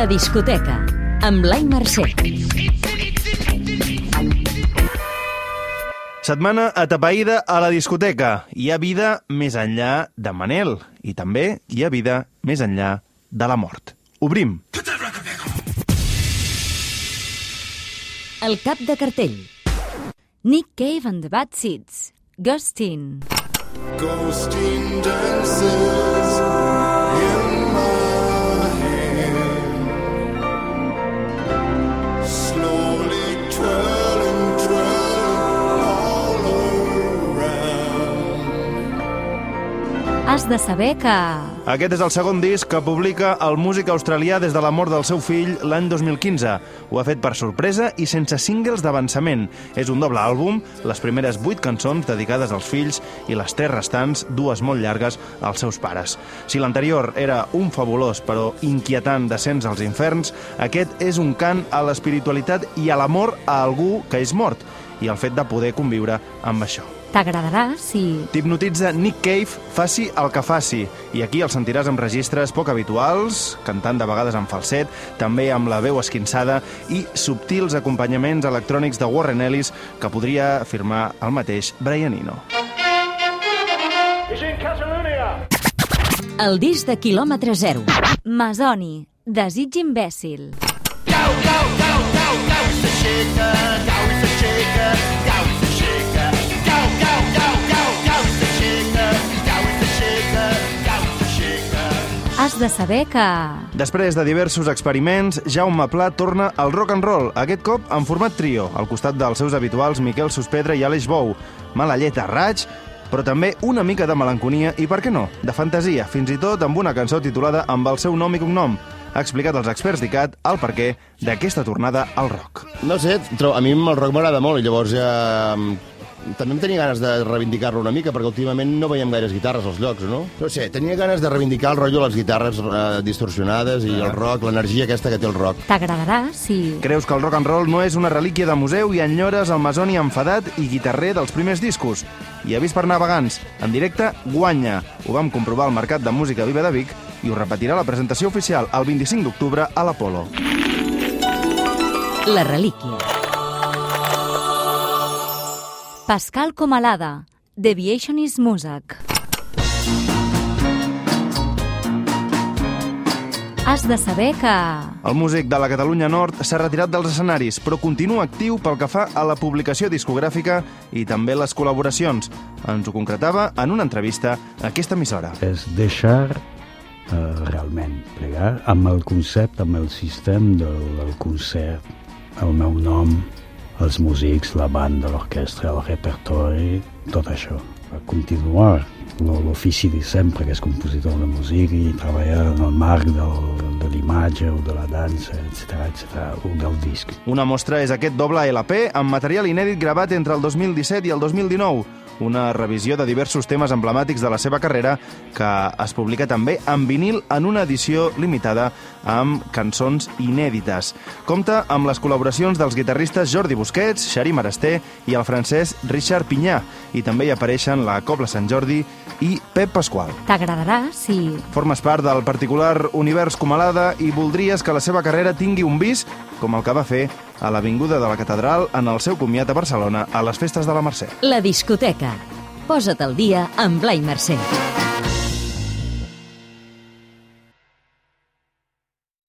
La discoteca, amb Blai Mercè. Setmana atapeïda a la discoteca. Hi ha vida més enllà de Manel i també hi ha vida més enllà de la mort. Obrim. El cap de cartell. Nick Cave and the Bad Seeds. Gustin. Ghosting dances in Has de saber que... Aquest és el segon disc que publica el músic australià des de la mort del seu fill l'any 2015. Ho ha fet per sorpresa i sense singles d'avançament. És un doble àlbum, les primeres vuit cançons dedicades als fills i les tres restants, dues molt llargues, als seus pares. Si l'anterior era un fabulós però inquietant descens als inferns, aquest és un cant a l'espiritualitat i a l'amor a algú que és mort i el fet de poder conviure amb això. T'agradarà si... T'hipnotitza Nick Cave, faci el que faci. I aquí el sentiràs amb registres poc habituals, cantant de vegades en falset, també amb la veu esquinçada i subtils acompanyaments electrònics de Warren Ellis que podria afirmar el mateix Brian Eno. El disc de quilòmetre zero. Masoni. Desig imbècil. Has de saber que... Després de diversos experiments, Jaume Pla torna al rock and roll, aquest cop en format trio, al costat dels seus habituals Miquel Sospedra i Aleix Bou. Mala llet a raig, però també una mica de melanconia i, per què no, de fantasia, fins i tot amb una cançó titulada amb el seu nom i cognom. Ha explicat als experts d'ICAT el perquè d'aquesta tornada al rock. No sé, a mi el rock m'agrada molt i llavors ja... També em tenia ganes de reivindicar-lo una mica, perquè últimament no veiem gaires guitarres als llocs, no? No sé, tenia ganes de reivindicar el rotllo de les guitarres eh, distorsionades i el rock, l'energia aquesta que té el rock. T'agradarà si... Creus que el rock and roll no és una relíquia de museu i enyores el masoni enfadat i guitarrer dels primers discos? I avís per navegants, en directe guanya. Ho vam comprovar al Mercat de Música Viva de Vic i ho repetirà la presentació oficial el 25 d'octubre a l'Apolo. La relíquia. Pascal Comalada. Deviation is Music. Has de saber que... El músic de la Catalunya Nord s'ha retirat dels escenaris, però continua actiu pel que fa a la publicació discogràfica i també les col·laboracions. Ens ho concretava en una entrevista a aquesta emissora. és deixar eh, realment plegar amb el concepte, amb el sistema del, del concert, el meu nom, els músics, la banda, l'orquestra, el repertori, tot això. Continuar lo- l'ofici de sempre, que és compositor de música i treballar en el marc del, de l'imatge o de la dansa, etc etc o del disc. Una mostra és aquest doble LP amb material inèdit gravat entre el 2017 i el 2019, una revisió de diversos temes emblemàtics de la seva carrera que es publica també en vinil en una edició limitada amb cançons inèdites. Compta amb les col·laboracions dels guitarristes Jordi Busquets, Xarí Marasté i el francès Richard Pinyà, i també hi apareixen la Cobla Sant Jordi i Pep Pasqual. T'agradarà si... Formes part del particular univers Comalada i voldries que la seva carrera tingui un vis com el que va fer a l'Avinguda de la Catedral en el seu comiat a Barcelona a les festes de la Mercè. La discoteca. Posa't al dia amb Blai Mercè.